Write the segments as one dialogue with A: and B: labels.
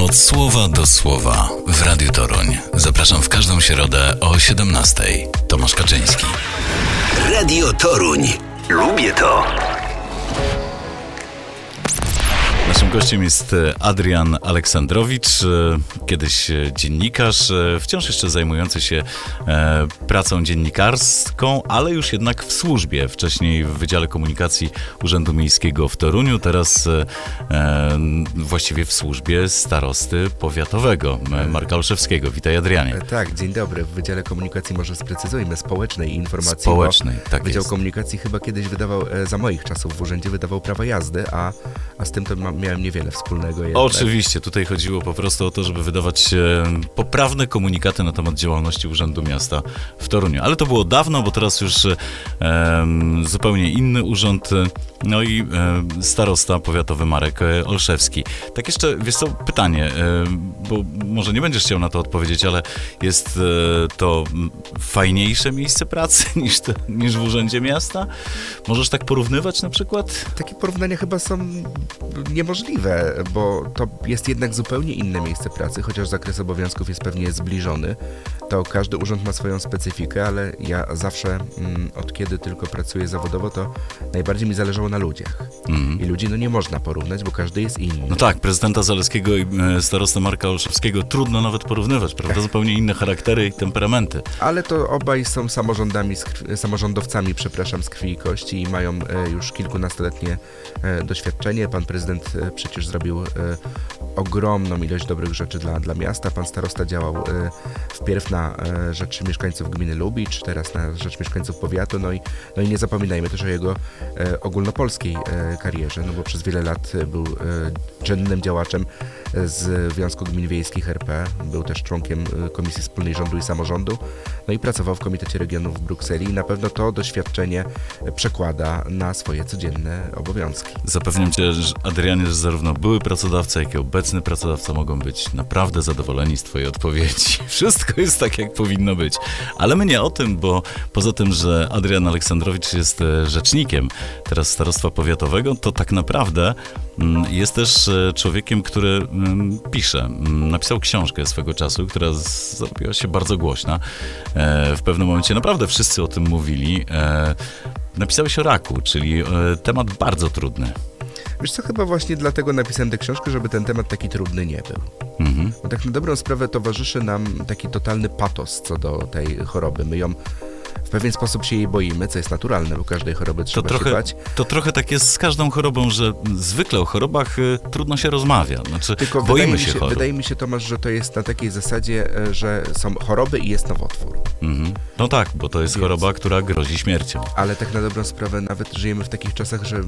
A: Od słowa do słowa w Radiu Toruń. Zapraszam w każdą środę o 17:00. Tomasz Kaczyński.
B: Radio Toruń. Lubię to.
A: Gościem jest e, Adrian Aleksandrowicz, e, kiedyś e, dziennikarz, wciąż jeszcze zajmujący się pracą dziennikarską, ale już jednak w służbie. Wcześniej w Wydziale Komunikacji Urzędu Miejskiego w Toruniu, teraz właściwie w służbie starosty powiatowego Marka Olszewskiego. Witaj Adrianie.
C: Tak, dzień dobry. W Wydziale Komunikacji może sprecyzujmy, społecznej informacji.
A: Społecznej, tak
C: Wydział
A: jest.
C: Komunikacji chyba kiedyś wydawał, za moich czasów w urzędzie wydawał prawa jazdy, a, a z tym to mam niewiele wspólnego. Jednak.
A: Oczywiście, tutaj chodziło po prostu o to, żeby wydawać e, poprawne komunikaty na temat działalności Urzędu Miasta w Toruniu. Ale to było dawno, bo teraz już e, zupełnie inny urząd, no i e, starosta powiatowy Marek e, Olszewski. Tak jeszcze, wiesz co, pytanie, e, bo może nie będziesz chciał na to odpowiedzieć, ale jest e, to fajniejsze miejsce pracy niż, to, niż w Urzędzie Miasta? Możesz tak porównywać na przykład?
C: Takie porównania chyba są niemożliwe, bo to jest jednak zupełnie inne miejsce pracy, chociaż zakres obowiązków jest pewnie zbliżony. To każdy urząd ma swoją specyfikę, ale ja zawsze, mm, od kiedy tylko pracuję zawodowo, to najbardziej mi zależało na ludziach. Mm. I ludzi no nie można porównać, bo każdy jest inny.
A: No tak, prezydenta Zaleskiego i e, starostę Marka Olszewskiego trudno nawet porównywać, prawda? Zupełnie inne charaktery i temperamenty.
C: Ale to obaj są samorządami, samorządowcami, przepraszam, z krwi i kości i mają e, już kilkunastoletnie e, doświadczenie. Pan prezydent przecież zrobił ogromną ilość dobrych rzeczy dla, dla miasta. Pan starosta działał wpierw na rzecz mieszkańców gminy Lubicz, teraz na rzecz mieszkańców powiatu, no i, no i nie zapominajmy też o jego ogólnopolskiej karierze, no bo przez wiele lat był czynnym działaczem z Związku Gmin Wiejskich RP. Był też członkiem Komisji Wspólnej Rządu i Samorządu, no i pracował w Komitecie Regionów w Brukseli i na pewno to doświadczenie przekłada na swoje codzienne obowiązki.
A: Zapewniam Cię, że Adrianie, że zarówno były pracodawca, jak i obecny pracodawca mogą być naprawdę zadowoleni z Twojej odpowiedzi. Wszystko jest tak, jak powinno być. Ale my nie o tym, bo poza tym, że Adrian Aleksandrowicz jest rzecznikiem teraz Starostwa Powiatowego, to tak naprawdę jest też człowiekiem, który pisze. Napisał książkę swego czasu, która zrobiła się bardzo głośna. W pewnym momencie naprawdę wszyscy o tym mówili. Napisałeś o raku, czyli temat bardzo trudny.
C: Wiesz co, chyba właśnie dlatego napisałem tę książkę, żeby ten temat taki trudny nie był. Mhm. Bo tak na dobrą sprawę towarzyszy nam taki totalny patos co do tej choroby. My ją w pewien sposób się jej boimy, co jest naturalne, bo każdej choroby trzeba
A: to trochę,
C: się bać.
A: To trochę tak jest z każdą chorobą, że zwykle o chorobach y, trudno się rozmawia. Znaczy,
C: Tylko
A: boimy
C: się,
A: się chorób.
C: Wydaje mi się, Tomasz, że to jest na takiej zasadzie, e, że są choroby i jest nowotwór.
A: Mhm. No tak, bo to jest Więc. choroba, która grozi śmiercią.
C: Ale tak na dobrą sprawę nawet żyjemy w takich czasach, że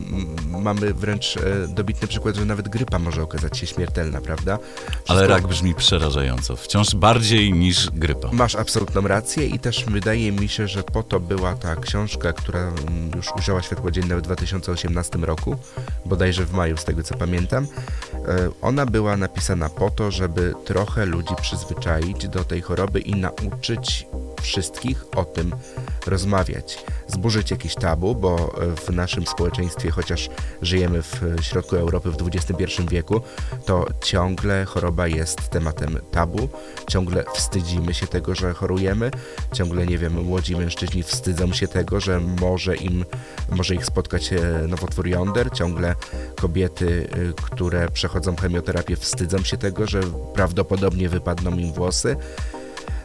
C: mamy wręcz e, dobitny przykład, że nawet grypa może okazać się śmiertelna, prawda?
A: Wszystko... Ale rak brzmi przerażająco. Wciąż bardziej niż grypa.
C: Masz absolutną rację i też wydaje mi się, że po to była ta książka, która już ujrzała światło dzienne w 2018 roku, bodajże w maju, z tego co pamiętam. E, ona była napisana po to, żeby trochę ludzi przyzwyczaić do tej choroby i nauczyć wszystkich o tym rozmawiać. Zburzyć jakieś tabu, bo w naszym społeczeństwie, chociaż żyjemy w środku Europy w XXI wieku, to ciągle choroba jest tematem tabu, ciągle wstydzimy się tego, że chorujemy, ciągle, nie wiem, młodzi mężczyźni wstydzą się tego, że może im, może ich spotkać e, nowotwór jąder, ciągle kobiety, e, które przechodzą chemioterapię wstydzą się tego, że prawdopodobnie wypadną im włosy,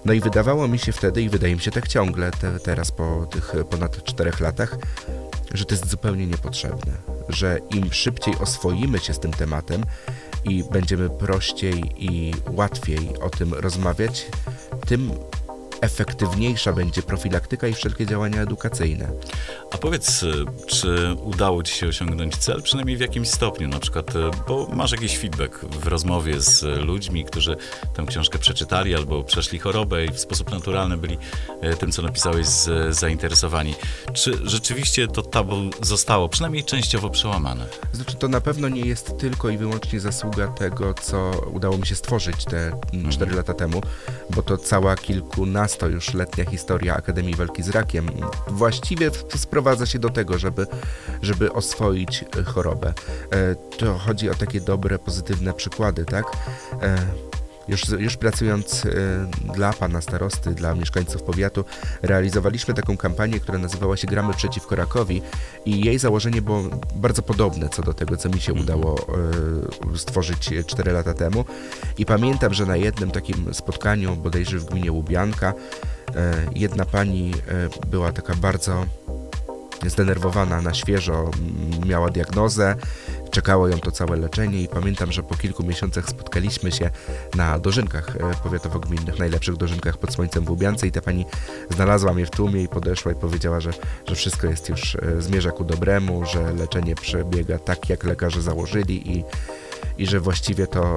C: no i wydawało mi się wtedy, i wydaje mi się tak ciągle, te, teraz po tych ponad czterech latach, że to jest zupełnie niepotrzebne. Że im szybciej oswoimy się z tym tematem i będziemy prościej i łatwiej o tym rozmawiać, tym efektywniejsza będzie profilaktyka i wszelkie działania edukacyjne.
A: A powiedz, y, czy udało Ci się osiągnąć cel, przynajmniej w jakimś stopniu, na przykład, y, bo masz jakiś feedback w rozmowie z ludźmi, którzy tę książkę przeczytali albo przeszli chorobę i w sposób naturalny byli y, tym, co napisałeś, zainteresowani. Czy rzeczywiście to tabu zostało przynajmniej częściowo przełamane?
C: Znaczy, to na pewno nie jest tylko i wyłącznie zasługa tego, co udało mi się stworzyć te mm, cztery mhm. lata temu, bo to cała kilkunastu nas to już letnia historia Akademii Walki z Rakiem właściwie sprowadza się do tego, żeby, żeby oswoić e, chorobę. E, to chodzi o takie dobre, pozytywne przykłady, tak? E, już, już pracując y, dla pana starosty, dla mieszkańców powiatu, realizowaliśmy taką kampanię, która nazywała się Gramy przeciwko rakowi i jej założenie było bardzo podobne co do tego, co mi się udało y, stworzyć 4 lata temu. I pamiętam, że na jednym takim spotkaniu, bodajże w gminie Łubianka, y, jedna pani była taka bardzo zdenerwowana na świeżo, miała diagnozę, czekało ją to całe leczenie i pamiętam, że po kilku miesiącach spotkaliśmy się na dożynkach e, powiatowo-gminnych, najlepszych dożynkach pod słońcem w Łubiance i ta pani znalazła mnie w tłumie i podeszła i powiedziała, że, że wszystko jest już, e, zmierza ku dobremu, że leczenie przebiega tak, jak lekarze założyli i i że właściwie to e,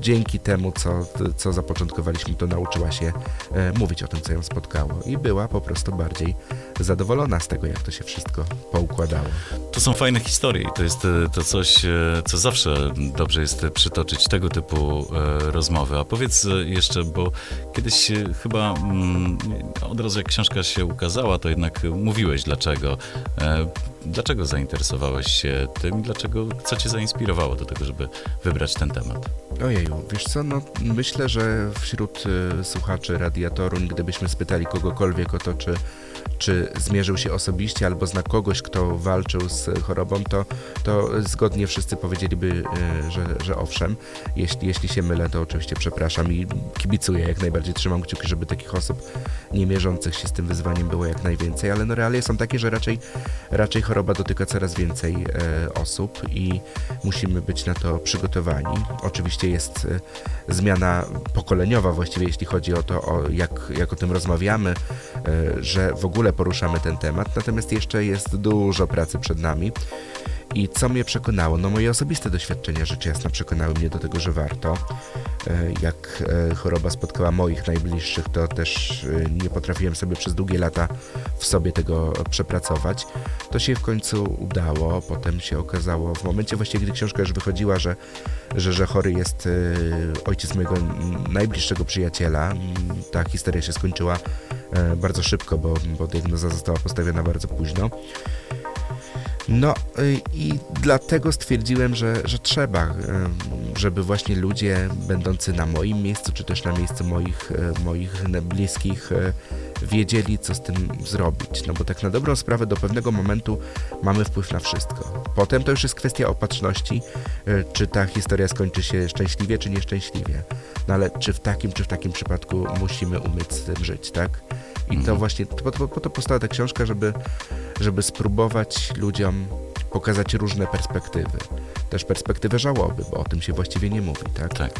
C: dzięki temu, co, co zapoczątkowaliśmy, to nauczyła się e, mówić o tym, co ją spotkało i była po prostu bardziej zadowolona z tego, jak to się wszystko poukładało.
A: To są fajne historie i to jest e, to coś, co zawsze dobrze jest przytoczyć, tego typu rozmowy. A powiedz jeszcze, bo kiedyś chyba mm, od razu jak książka się ukazała, to jednak mówiłeś dlaczego. Dlaczego zainteresowałeś się tym i dlaczego, co cię zainspirowało do tego, żeby wybrać ten temat?
C: Ojeju, wiesz co, no myślę, że wśród y, słuchaczy Radia Toruń, gdybyśmy spytali kogokolwiek o to, czy, czy zmierzył się osobiście albo zna kogoś, kto walczył z chorobą, to, to zgodnie wszyscy powiedzieliby, y, że, że owszem. Jeśli, jeśli się mylę, to oczywiście przepraszam i kibicuję, jak najbardziej trzymam kciuki, żeby takich osób nie mierzących się z tym wyzwaniem było jak najwięcej, ale no realia są takie, że raczej, raczej choroba dotyka coraz więcej e, osób i musimy być na to przygotowani. Oczywiście jest e, zmiana pokoleniowa właściwie, jeśli chodzi o to, o jak, jak o tym rozmawiamy, e, że w ogóle poruszamy ten temat, natomiast jeszcze jest dużo pracy przed nami. I co mnie przekonało? No moje osobiste doświadczenia rzecz jasna przekonały mnie do tego, że warto. E, Jak e, choroba spotkała moich najbliższych, to też e, nie potrafiłem sobie przez długie lata w sobie tego przepracować. To się w końcu udało. Potem się okazało, w momencie właściwie, gdy książka już wychodziła, że, że, że chory jest ojciec mojego najbliższego przyjaciela. Ta historia się skończyła bardzo szybko, bo, bo diagnoza została postawiona bardzo późno. No i dlatego stwierdziłem, że, że trzeba, żeby właśnie ludzie będący na moim miejscu, czy też na miejscu moich, y, moich bliskich y, wiedzieli, co z tym zrobić. No bo tak na dobrą sprawę do pewnego momentu mamy wpływ na wszystko. Potem to już jest kwestia opatrzności, y, czy ta historia skończy się szczęśliwie, czy nieszczęśliwie. No ale czy w takim, czy w takim przypadku musimy umieć z tym żyć, tak? I to właśnie, po, po, po to powstała ta książka, żeby, żeby spróbować ludziom pokazać różne perspektywy. Też perspektywę żałoby, bo o tym się właściwie nie mówi, tak?
A: Tak.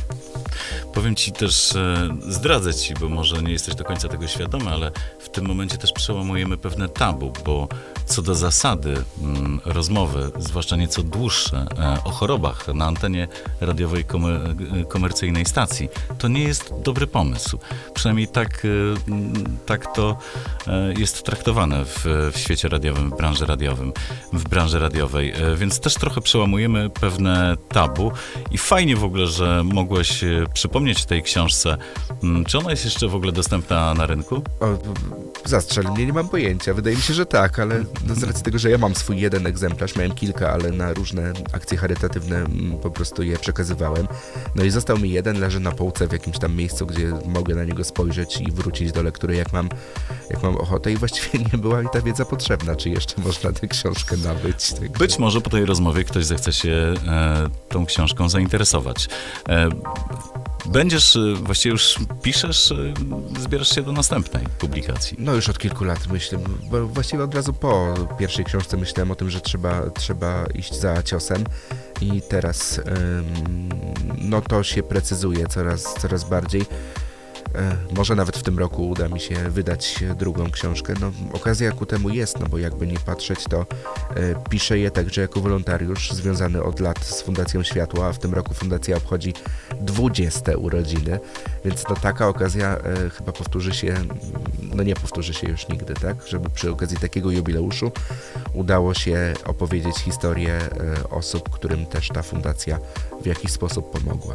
A: Powiem ci też, e, zdradzę ci, bo może nie jesteś do końca tego świadomy, ale w tym momencie też przełamujemy pewne tabu, bo co do zasady mm, rozmowy, zwłaszcza nieco dłuższe, e, o chorobach na antenie radiowej komer e, komercyjnej stacji, to nie jest dobry pomysł. Przynajmniej tak, e, mm, tak to jest traktowane w, w świecie radiowym, w branży radiowym, w branży radiowej, więc też trochę przełamujemy pewne tabu i fajnie w ogóle, że mogłeś przypomnieć tej książce. Mm, Czy ona jest jeszcze w ogóle dostępna na rynku?
C: O, zastrzel mnie, nie mam pojęcia. Wydaje mi się, że tak, ale no z racji tego, że ja mam swój jeden egzemplarz, miałem kilka, ale na różne akcje charytatywne mm, po prostu je przekazywałem. No i został mi jeden, leży na półce w jakimś tam miejscu, gdzie mogę na niego spojrzeć i wrócić do lektury, jak mam, jak mam ochotę i właściwie nie była mi ta wiedza potrzebna, czy jeszcze można tę książkę nabyć. Także...
A: Być może po tej rozmowie ktoś zechce się e, tą książką zainteresować. E, będziesz, e, właściwie już piszesz, e, zbierasz się do następnej publikacji.
C: No już od kilku lat myślę, bo właściwie od razu po pierwszej książce myślałem o tym, że trzeba, trzeba iść za ciosem i teraz no to się precyzuje coraz, coraz bardziej. E, Może nawet w tym roku uda mi się wydać drugą książkę. No, okazja ku temu jest, no bo jakby nie patrzeć, to e, piszę je także jako wolontariusz związany od lat z Fundacją Światła, a w tym roku Fundacja obchodzi 20 urodziny, więc no taka okazja e, chyba powtórzy się, no nie powtórzy się już nigdy, tak? Żeby przy okazji takiego jubileuszu udało się opowiedzieć historię osób, którym też ta fundacja w jakiś sposób pomogła.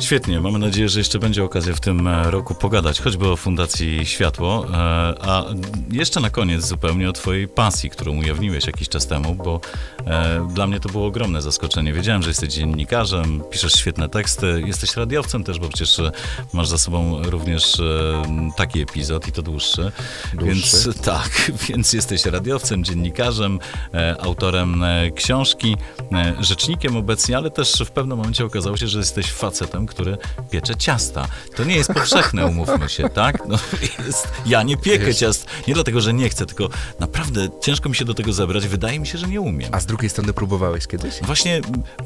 A: Świetnie, mamy nadzieję, że jeszcze będzie okazja w tym e, roku pogadać, choćby o Fundacji Światło. E, A jeszcze na koniec zupełnie o Twojej pasji, którą ujawniłeś jakiś czas temu, bo e, dla mnie to było ogromne zaskoczenie. Wiedziałem, że jesteś dziennikarzem, piszesz świetne teksty, jesteś radiowcem też, bo przecież masz za sobą również taki epizod i to dłuższy.
C: Dłuższy.
A: Więc tak, więc jesteś radiowcem, dziennikarzem, autorem książki, rzecznikiem obecnie, ale też w pewnym momencie okazało się, że jesteś facetem, który piecze ciasta. To nie jest powszechne, umówmy się, tak? No, jest, ja nie piekę
C: Wiesz-
A: ciast, nie dlatego, że nie chcę, tylko naprawdę ciężko mi się do tego zebrać. Wydaje mi się, że nie umiem.
C: A z drugiej strony próbowałeś kiedyś?
A: Właśnie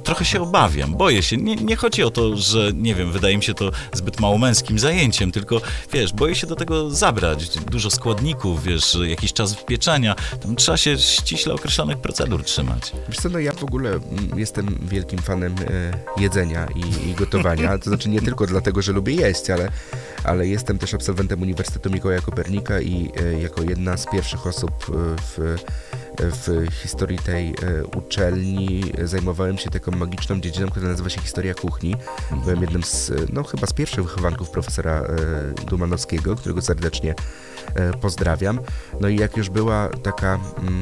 A: trochę się obawiam, boję się. Nie, nie chodzi o to, że nie wiem, wydaje mi się to zbyt mało męskim zajęciem, tylko wiesz, boję się do tego zabrać. Dużo składników, wiesz, jakiś czas pieczenia. Tam trzeba się ściśle określonych procedur trzymać.
C: Wiesz co, no ja w ogóle mm, jestem wielkim fanem e, jedzenia i, i gotowania. To znaczy nie tylko dlatego, że lubię jeść, ale, ale jestem też absolwentem Uniwersytetu Mikołaja Kopernika i e, jako jedna z pierwszych osób e, w, w historii tej e, uczelni zajmowałem się taką magiczną dziedziną, która nazywa się historia kuchni. Byłem jednym z, no chyba z pierwszych wychowanków profesora Dumanowskiego, którego serdecznie pozdrawiam. No i jak już była taka, mm,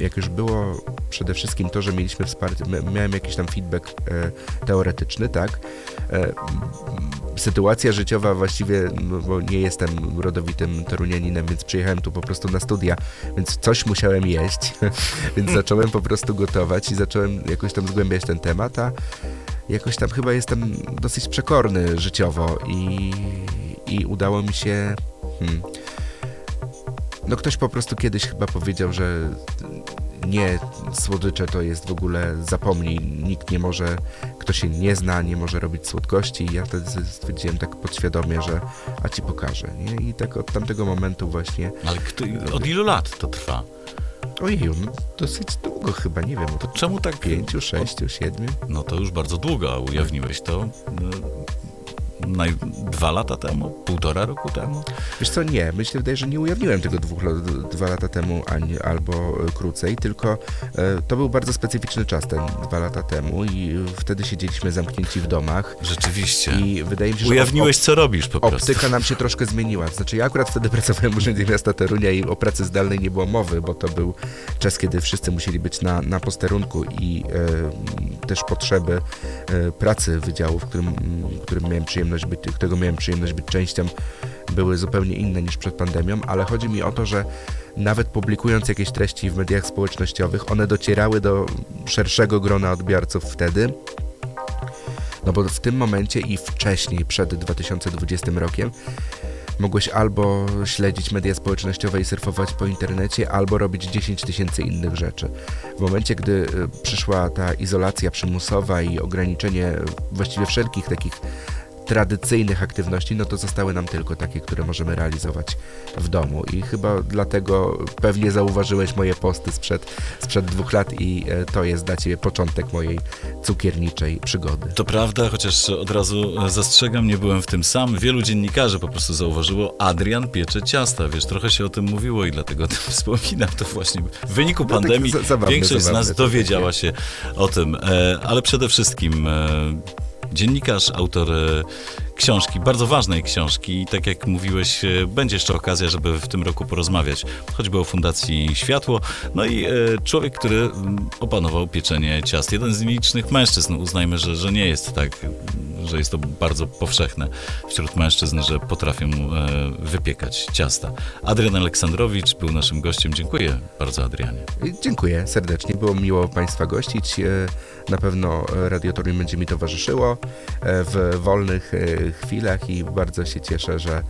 C: jak już było przede wszystkim to, że mieliśmy wsparcie, mia- miałem jakiś tam feedback e, teoretyczny, tak? E, mm, sytuacja życiowa właściwie, no, bo nie jestem rodowitym torunianinem, więc przyjechałem tu po prostu na studia, więc coś musiałem jeść, więc zacząłem po prostu gotować i zacząłem jakoś tam zgłębiać ten temat, a jakoś tam chyba jestem dosyć przekorny życiowo i, i udało mi się... Hmm, no ktoś po prostu kiedyś chyba powiedział, że nie, słodycze to jest w ogóle zapomnij, nikt nie może, kto się nie zna, nie może robić słodkości i ja wtedy stwierdziłem tak podświadomie, że a ci pokażę, nie? I tak od tamtego momentu właśnie,
A: Ale kto, od ilu lat to trwa?
C: ojeju, no dosyć długo chyba, nie wiem,
A: To czemu tak...
C: pięciu, sześciu, siedmiu?
A: No to już bardzo długo, a ujawniłeś to no, naj, dwa lata temu, półtora roku temu.
C: Wiesz co, nie, myślę, wydaje, że nie ujawniłem tego dwóch, dwa lata temu ani, albo e, krócej, tylko e, to był bardzo specyficzny czas ten dwa lata temu i wtedy siedzieliśmy zamknięci w domach
A: Rzeczywiście.
C: i wydaje mi się, że
A: Ujawniłeś, co robisz po prostu.
C: Optyka nam się troszkę zmieniła. Znaczy, ja akurat wtedy pracowałem w Urzędzie Miasta Torunia i o pracy zdalnej nie było mowy, bo to był czas, kiedy wszyscy musieli być na, na posterunku i e, też potrzeby e, pracy wydziału, w którym, w którym miałem przyjemność być, którego miałem przyjemność być częścią, były zupełnie inne niż przed pandemią, ale chodzi mi o to, że nawet publikując jakieś treści w mediach społecznościowych, one docierały do szerszego grona odbiorców wtedy, no bo w tym momencie i wcześniej, przed 2020 rokiem, mogłeś albo śledzić media społecznościowe i surfować po internecie, albo robić 10 tysięcy innych rzeczy. W momencie, gdy y, przyszła ta izolacja przymusowa i ograniczenie właściwie wszelkich takich tradycyjnych aktywności, no to zostały nam tylko takie, które możemy realizować w domu. I chyba dlatego pewnie zauważyłeś moje posty sprzed, sprzed dwóch lat i e, to jest dla Ciebie początek mojej cukierniczej przygody.
A: To prawda, chociaż od razu e, zastrzegam, nie byłem w tym sam. Wielu dziennikarzy po prostu zauważyło, Adrian piecze ciasta. Wiesz, trochę się o tym mówiło i dlatego o tym wspominam. To właśnie w wyniku
C: tak
A: pandemii
C: za- zabawne,
A: większość z
C: zabawne
A: nas
C: to
A: dowiedziała się o tym. E, ale przede wszystkim dziennikarz, autor e, książki, bardzo ważnej książki. I tak jak mówiłeś, e, będzie jeszcze okazja, żeby w tym roku porozmawiać, choćby o Fundacji Światło, no i e, człowiek, który opanował pieczenie ciast. Jeden z nielicznych mężczyzn, uznajmy, że, że nie jest tak, że jest to bardzo powszechne wśród mężczyzn, że potrafią e, wypiekać ciasta. Adrian Aleksandrowicz był naszym gościem. Dziękuję bardzo, Adrianie.
C: Dziękuję serdecznie, było miło Państwa gościć. E, Na pewno Radiotorium będzie mi towarzyszyło e, w wolnych chwilach i bardzo się cieszę, że,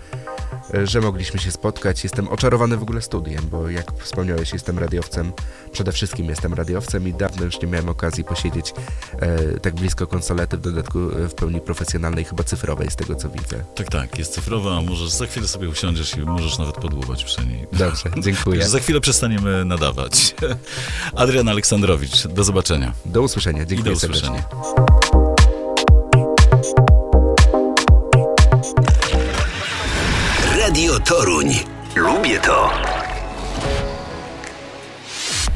C: że mogliśmy się spotkać. Jestem oczarowany w ogóle studiem, bo jak wspomniałeś, jestem radiowcem, przede wszystkim jestem radiowcem i dawno już nie miałem okazji posiedzieć e, tak blisko konsolety, w dodatku e, w pełni profesjonalnej, chyba cyfrowej z tego co widzę.
A: Tak, tak, jest cyfrowa, a możesz za chwilę sobie usiądziesz i możesz nawet podłubać przy niej.
C: Dobrze, dziękuję.
A: Za chwilę przestaniemy nadawać. Adrian Aleksandrowicz, do zobaczenia.
C: Do usłyszenia,
A: I do
C: dziękuję
A: usłyszenia.
C: serdecznie.
B: Radio Toruń. Lubię to.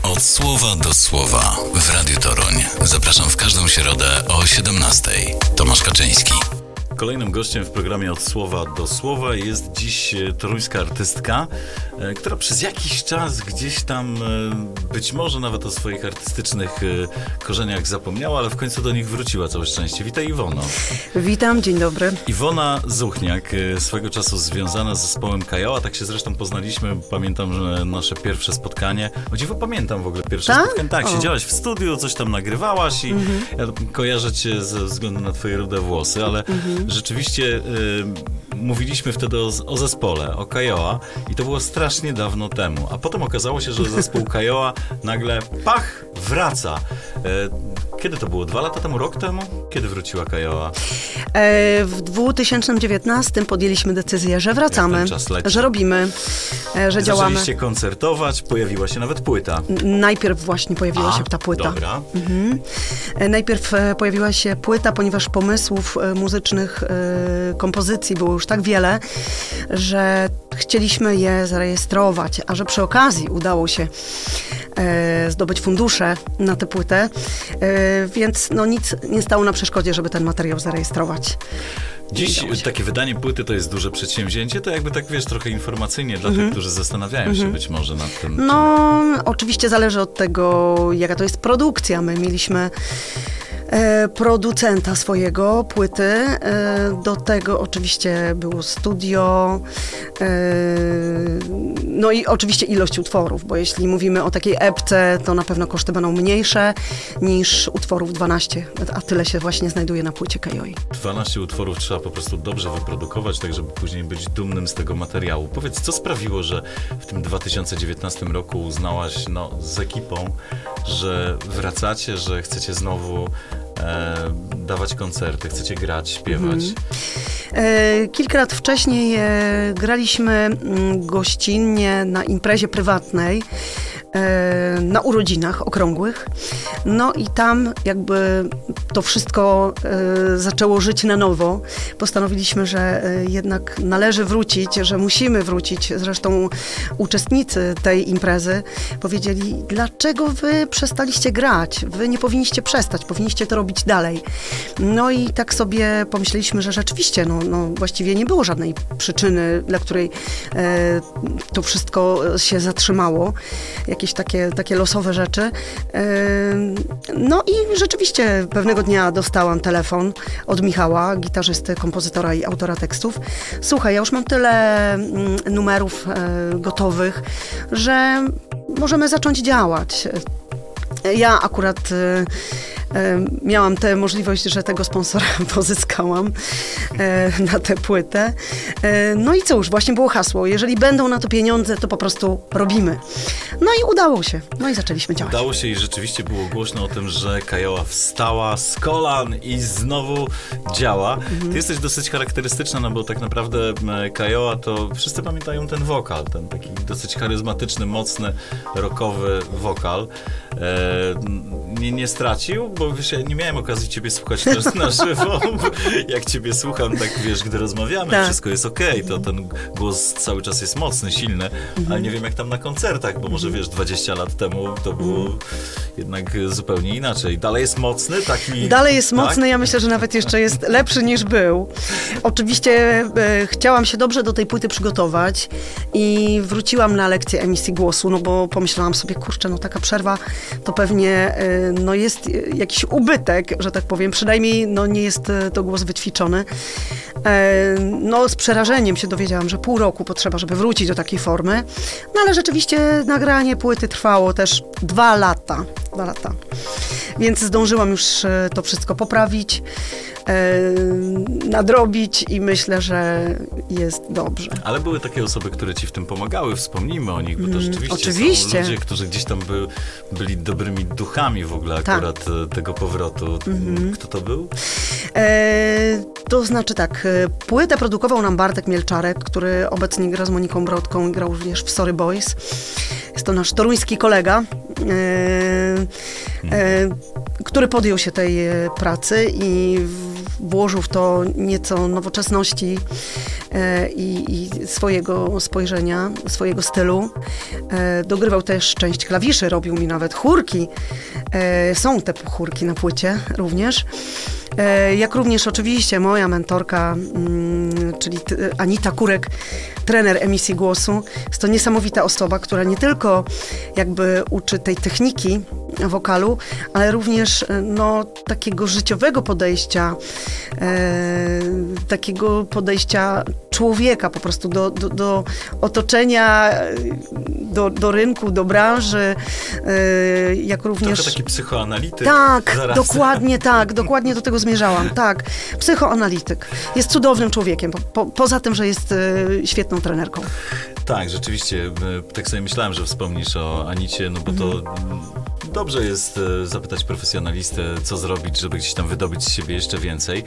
A: Od słowa do słowa w Radiu Toruń. Zapraszam w każdą środę o 17:00. Tomasz
B: Skoczyński.
A: Kolejnym gościem w programie Od Słowa do Słowa jest dziś e, toruńska artystka, e, która przez jakiś czas gdzieś tam e, być może nawet o swoich artystycznych korzeniach zapomniała, ale w końcu do nich wróciła całe szczęście. Witaj Iwono.
D: Witam, dzień dobry.
A: Iwona Zuchniak, swego czasu związana z zespołem Kajoła, tak się zresztą poznaliśmy, pamiętam, że nasze pierwsze spotkanie, o dziwo pamiętam w ogóle pierwsze
D: Tak?
A: spotkanie, tak,
D: O.
A: siedziałaś w studiu, coś tam nagrywałaś i ja kojarzę cię ze względu na twoje rude włosy, ale rzeczywiście y, mówiliśmy wtedy o, o zespole, o Kajoa i to było strasznie dawno temu, a potem okazało się, że zespół Kajoa nagle pach, wraca. E, Kiedy to było? Dwa lata temu? Rok temu? Kiedy wróciła Kajoa?
D: E, w 2019 podjęliśmy decyzję, że wracamy, że robimy, e, że działamy.
A: Zaczęliście koncertować, pojawiła się nawet płyta.
D: Najpierw właśnie pojawiła
A: A,
D: się ta płyta.
A: Dobra.
D: Mhm. E, Najpierw e, pojawiła się płyta, ponieważ pomysłów e, muzycznych, e, kompozycji było już tak wiele, że chcieliśmy je zarejestrować, a że przy okazji udało się zdobyć fundusze na tę płytę, e, więc no nic nie stało na przeszkodzie, żeby ten materiał zarejestrować.
A: Dziś takie wydanie płyty to jest duże przedsięwzięcie, to jakby tak wiesz, trochę informacyjnie dla
D: Mhm.
A: tych, którzy zastanawiają się być może nad tym.
D: No, oczywiście zależy od tego, jaka to jest produkcja. My mieliśmy e, producenta swojego, płyty. E, do tego oczywiście było studio. E, no i oczywiście ilość utworów, bo jeśli mówimy o takiej epce, to na pewno koszty będą mniejsze niż utworów 12, a tyle się właśnie znajduje na płycie Kajoi.
A: 12 utworów trzeba po prostu dobrze wyprodukować, tak żeby później być dumnym z tego materiału. Powiedz, co sprawiło, że w tym 2019 roku uznałaś no, z ekipą, że wracacie, że chcecie znowu e, dawać koncerty, chcecie grać, śpiewać.
D: E, Kilka lat wcześniej e, graliśmy mm, gościnnie na imprezie prywatnej e, na urodzinach okrągłych. No i tam jakby to wszystko e, zaczęło żyć na nowo. Postanowiliśmy, że e, jednak należy wrócić, że musimy wrócić. Zresztą uczestnicy tej imprezy powiedzieli, dlaczego wy przestaliście grać? Wy nie powinniście przestać, powinniście to robić dalej. No i tak sobie pomyśleliśmy, że rzeczywiście, no, no właściwie nie było żadnej przyczyny, dla której e, to wszystko się zatrzymało. Jakieś takie, takie losowe rzeczy. E, no i rzeczywiście pewnego dnia dostałam telefon od Michała, gitarzysty, kompozytora i autora tekstów. Słuchaj, ja już mam tyle mm, numerów e, gotowych, że możemy zacząć działać. Ja akurat e, miałam tę możliwość, że tego sponsora pozyskałam e, na tę płytę. E, no i cóż, właśnie było hasło. Jeżeli będą na to pieniądze, to po prostu robimy. No i udało się. No i zaczęliśmy działać.
A: Udało się i rzeczywiście było głośno o tym, że Kajoła wstała z kolan i znowu działa. Ty jesteś dosyć charakterystyczna, no bo tak naprawdę Kajoła to wszyscy pamiętają ten wokal, ten taki dosyć charyzmatyczny, mocny, rockowy wokal. E, nie, nie stracił, bo wiesz, ja nie miałem okazji ciebie słuchać też na żywo. Jak ciebie słucham, tak wiesz, gdy rozmawiamy,
D: Tak.
A: wszystko jest okej, to ten głos cały czas jest mocny, silny, ale nie wiem jak tam na koncertach, bo może wiesz, 20 lat temu to było jednak zupełnie inaczej. Dalej jest mocny, tak mi...
D: Dalej jest
A: tak?
D: mocny, ja myślę, że nawet jeszcze jest lepszy niż był. Oczywiście e, chciałam się dobrze do tej płyty przygotować i wróciłam na lekcję emisji głosu, no bo pomyślałam sobie, kurczę, no taka przerwa to pewnie e, no jest e, jakiś ubytek, że tak powiem, przynajmniej no nie jest e, to głos wyćwiczony. E, no z przerażeniem się dowiedziałam, że pół roku potrzeba, żeby wrócić do takiej formy, no ale rzeczywiście nagranie płyty trwało też dwa lata. Dwa lata. Więc zdążyłam już e, to wszystko poprawić, nadrobić i myślę, że jest dobrze.
A: Ale były takie osoby, które ci w tym pomagały, wspomnijmy o nich, bo to rzeczywiście
D: Mm, oczywiście.
A: są ludzie, którzy gdzieś tam by, byli dobrymi duchami w ogóle
D: Tak.
A: akurat e, tego powrotu.
D: Mhm.
A: Kto to był?
D: E, to znaczy tak, e, płytę produkował nam Bartek Mielczarek, który obecnie gra z Moniką Brodką i grał również w Sorry Boys. Jest to nasz toruński kolega, e, e, który podjął się tej e, pracy i w- włożył w to nieco nowoczesności i, i swojego spojrzenia, swojego stylu. E, dogrywał też część klawiszy, robił mi nawet chórki. E, są te chórki na płycie również. E, jak również oczywiście moja mentorka, mm, czyli Anita Kurek, trener emisji głosu. Jest to niesamowita osoba, która nie tylko jakby uczy tej techniki wokalu, ale również e, no, takiego życiowego podejścia, e, takiego podejścia człowieka po prostu do, do, do otoczenia, do, do rynku, do branży, e, jak również...
A: Trochę taki psychoanalityk.
D: Tak,
A: zaraz.
D: dokładnie tak, dokładnie do tego zmierzałam, tak. Psychoanalityk. Jest cudownym człowiekiem, po, po, poza tym, że jest e, świetną trenerką.
A: Tak, rzeczywiście. e, Tak sobie myślałem, że wspomnisz o Anicie, no bo to
D: Mhm.
A: Dobrze jest e, zapytać profesjonalistę, co zrobić, żeby gdzieś tam wydobyć z siebie jeszcze więcej.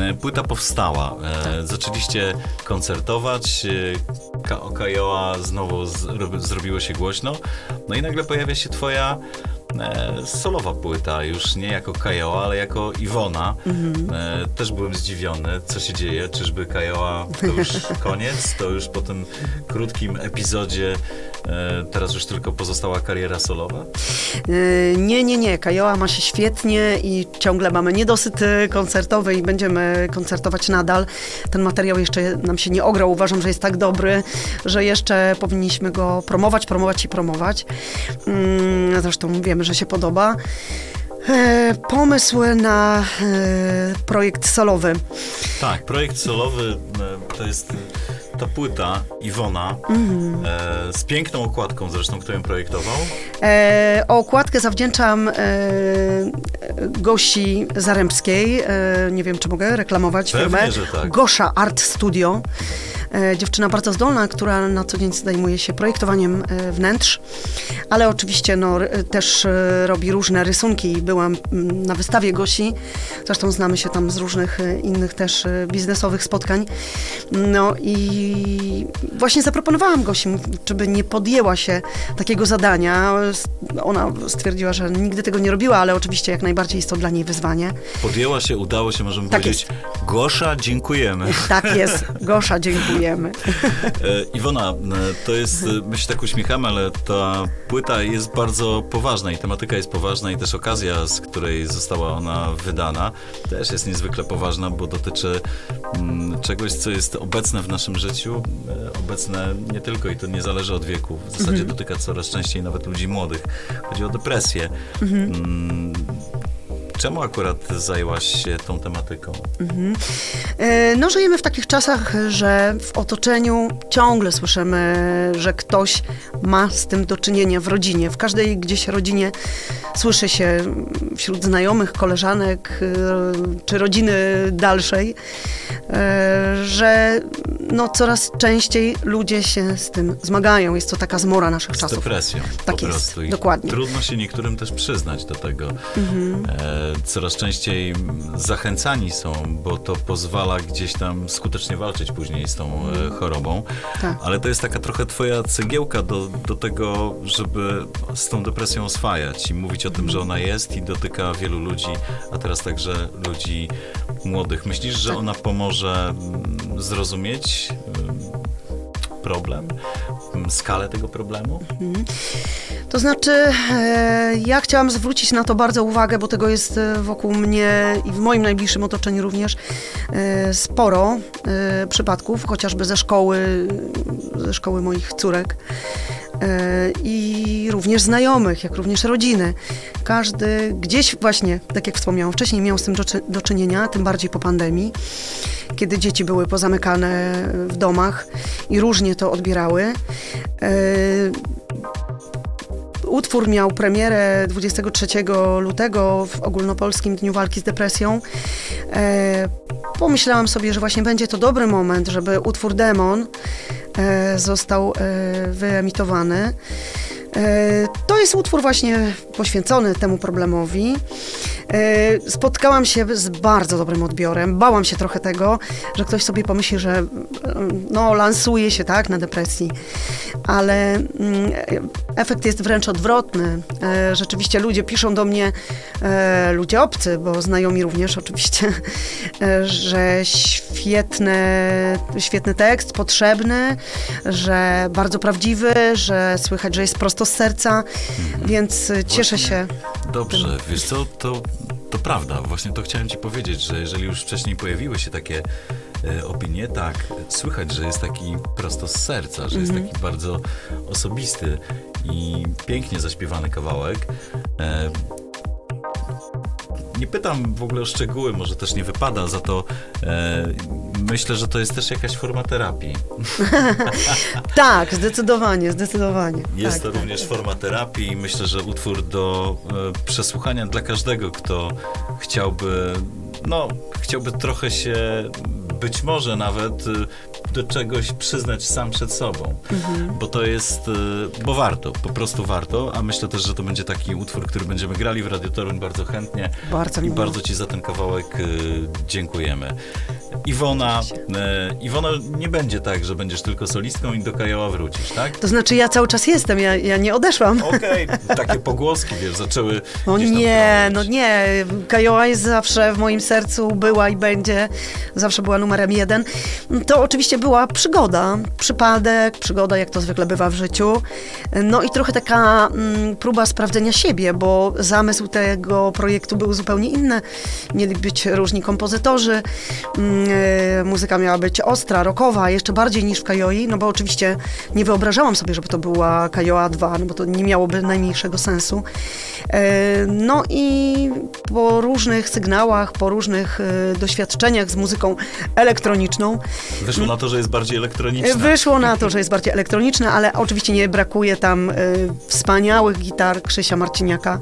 A: E, Płyta powstała. E, Zaczęliście koncertować. e, Ka- O Kajoa znowu zro- zrobiło się głośno. No i nagle pojawia się twoja solowa płyta, już nie jako Kajoa, ale jako Iwona. E, też byłem zdziwiony, co się dzieje. Czyżby Kajoa to już koniec? To już po tym krótkim epizodzie teraz już tylko pozostała kariera solowa?
D: E, Nie, nie, nie. Kajoa ma się świetnie i ciągle mamy niedosyt e, koncertowy i będziemy koncertować nadal. Ten materiał jeszcze nam się nie ograł. Uważam, że jest tak dobry, że jeszcze powinniśmy go promować, promować i promować. Mm, Zresztą wiemy, że się podoba. E, Pomysł na e, projekt solowy.
A: Tak, projekt solowy e, to jest e, ta płyta Iwona e, z piękną okładką zresztą, kto ją projektował.
D: E, o okładkę zawdzięczam e, Gosi Zarębskiej. E, nie wiem, czy mogę reklamować
A: Pewnie,
D: firmę.
A: że tak.
D: Gosza Art Studio. E, dziewczyna bardzo zdolna, która na co dzień zajmuje się projektowaniem e, wnętrz, ale oczywiście no, też e, robi różne rysunki. Byłam mm, na wystawie Gosi, zresztą znamy się tam z różnych innych też biznesowych spotkań. No i właśnie zaproponowałam Gosi, czy by nie podjęła się takiego zadania. Ona stwierdziła, że nigdy tego nie robiła, ale oczywiście jak najbardziej jest to dla niej wyzwanie.
A: Podjęła się, udało się, możemy
D: Tak
A: powiedzieć. Gosza, dziękujemy.
D: Tak jest. Gosza, dziękujemy.
A: E, Iwona, e, to jest, e, my się tak uśmiechamy, ale ta płyta jest bardzo poważna i tematyka jest poważna i też okazja, z której została ona wydana, też jest niezwykle poważna, bo dotyczy mm, czegoś, co jest obecne w naszym życiu, obecne nie tylko i to nie zależy od wieku, w zasadzie dotyka coraz częściej nawet ludzi młodych. Chodzi o depresję. Mm, Czemu akurat zajęłaś się tą tematyką?
D: E, No, żyjemy w takich czasach, że w otoczeniu ciągle słyszymy, że ktoś ma z tym do czynienia w rodzinie. W każdej gdzieś rodzinie słyszy się wśród znajomych, koleżanek e, czy rodziny dalszej, e, że no, coraz częściej ludzie się z tym zmagają. Jest to taka zmora naszych
A: Z
D: czasów.
A: depresją.
D: Tak
A: po
D: jest,
A: prostu. I
D: dokładnie.
A: Trudno się niektórym też przyznać do tego.
D: Mhm.
A: E, coraz częściej zachęcani są, bo to pozwala gdzieś tam skutecznie walczyć później z tą e, chorobą.
D: Tak.
A: Ale to jest taka trochę twoja cegiełka do, do tego, żeby z tą depresją oswajać i mówić o tym, że ona jest i dotyka wielu ludzi, a teraz także ludzi młodych. Myślisz, że
D: Tak.
A: ona pomoże mm, zrozumieć mm, problem, mm, skalę tego problemu?
D: To znaczy, e, ja chciałam zwrócić na to bardzo uwagę, bo tego jest e, wokół mnie i w moim najbliższym otoczeniu również e, sporo przypadków, chociażby ze szkoły, ze szkoły moich córek. I również znajomych, jak również rodziny. Każdy gdzieś właśnie, tak jak wspomniałam wcześniej, miał z tym do czynienia, tym bardziej po pandemii, kiedy dzieci były pozamykane w domach i różnie to odbierały. Utwór miał premierę 23 lutego w ogólnopolskim Dniu Walki z Depresją. E, pomyślałam sobie, że właśnie będzie to dobry moment, żeby utwór Demon e, został e, wyemitowany. To jest utwór właśnie poświęcony temu problemowi. E, Spotkałam się z bardzo dobrym odbiorem. Bałam się trochę tego, że ktoś sobie pomyśli, że mm, no, lansuje się tak na depresji, ale mm, efekt jest wręcz odwrotny. E, Rzeczywiście ludzie piszą do mnie, e, ludzie obcy, bo znajomi również oczywiście, że świetny, świetny tekst, potrzebny, że bardzo prawdziwy, że słychać, że jest prosto z serca, więc e, cieszę się.
A: Dobrze, wiesz co, to to prawda. Właśnie to chciałem ci powiedzieć, że jeżeli już wcześniej pojawiły się takie e, opinie, tak, słychać, że jest taki prosto z serca, że jest taki bardzo osobisty i pięknie zaśpiewany kawałek. E, nie pytam w ogóle o szczegóły, może też nie wypada, za to e, myślę, że to jest też jakaś forma terapii.
D: Tak, zdecydowanie, zdecydowanie.
A: Jest
D: tak,
A: to
D: tak.
A: również forma terapii i myślę, że utwór do e, przesłuchania dla każdego, kto chciałby, no, chciałby trochę się być może nawet e, do czegoś przyznać sam przed sobą.
D: Mhm.
A: Bo to jest, e, bo warto, po prostu warto, a myślę też, że to będzie taki utwór, który będziemy grali w Radio Toruń bardzo chętnie.
D: Bardzo
A: I
D: miło.
A: bardzo Ci za ten kawałek e, dziękujemy. Iwona, e, Iwona, nie będzie tak, że będziesz tylko solistką i do Kajoła wrócisz, tak?
D: To znaczy ja cały czas jestem, ja, ja nie odeszłam.
A: Okej, takie pogłoski, wiesz, zaczęły
D: No nie, no nie. Kajoła jest zawsze w moim sercu, była i będzie. Zawsze była numerem jeden. To oczywiście była przygoda, przypadek, przygoda, jak to zwykle bywa w życiu. No i trochę taka mm, próba sprawdzenia siebie, bo zamysł tego projektu był zupełnie inny. Mieli być różni kompozytorzy. Mm, e, muzyka miała być ostra, rockowa, jeszcze bardziej niż w Kajoi, no bo oczywiście nie wyobrażałam sobie, żeby to była Kajoa 2, no bo to nie miałoby najmniejszego sensu. E, No i po różnych sygnałach, po różnych e, doświadczeniach z muzyką elektroniczną,
A: Wyszło na to, że jest bardziej elektroniczne.
D: e, wyszło na to, że jest bardziej elektroniczne, ale oczywiście nie brakuje tam e, wspaniałych gitar Krzysia Marciniaka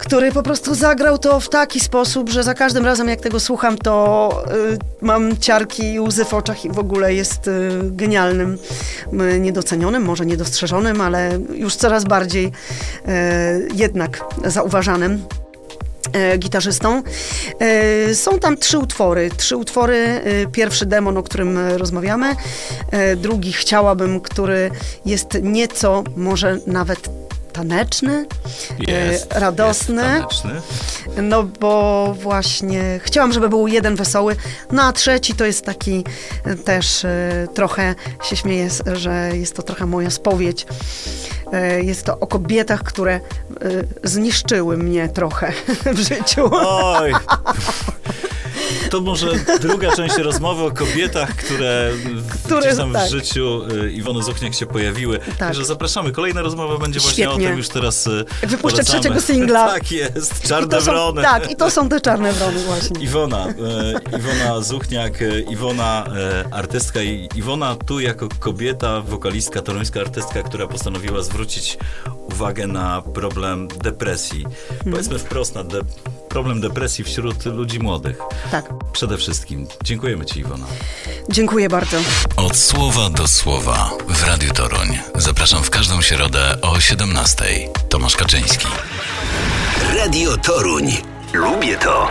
D: który po prostu zagrał to w taki sposób, że za każdym razem jak tego słucham, to y, mam ciarki i łzy w oczach i w ogóle jest y, genialnym, y, niedocenionym, może niedostrzeżonym, ale już coraz bardziej y, jednak zauważanym e, gitarzystą. E, Są tam trzy utwory. Trzy utwory. Pierwszy demon, o którym rozmawiamy. Drugi chciałabym, który jest nieco może nawet taneczny, e,
A: Jest,
D: radosny.
A: Jest taneczny.
D: No bo właśnie chciałam, żeby był jeden wesoły, no a trzeci to jest taki e, też e, trochę się śmieję, że jest to trochę moja spowiedź. Jest to o kobietach, które zniszczyły mnie trochę w życiu.
A: Oj. To może druga część rozmowy o kobietach, które,
D: Które,
A: gdzieś tam
D: tak.
A: w życiu y, Iwony Zuchniak się pojawiły. Także zapraszamy. Kolejna rozmowa będzie właśnie
D: Świetnie.
A: o tym już teraz y,
D: Wypuszczę
A: polecamy.
D: trzeciego singla.
A: tak jest, Czarne
D: są,
A: Wrony.
D: tak, i to są te czarne wrony właśnie.
A: Iwona, e, Iwona Zuchniak, Iwona e, artystka i Iwona tu jako kobieta, wokalistka, toruńska artystka, która postanowiła zwrócić uwagę na problem depresji. Powiedzmy wprost na de- problem depresji wśród ludzi młodych.
D: Tak,
A: Przede wszystkim. Dziękujemy Ci Iwona.
D: dziękuję bardzo.
B: Od słowa do słowa w Radiu Toruń. Zapraszam w każdą środę o 17. Tomasz Kaczyński. Radio Toruń. Lubię to.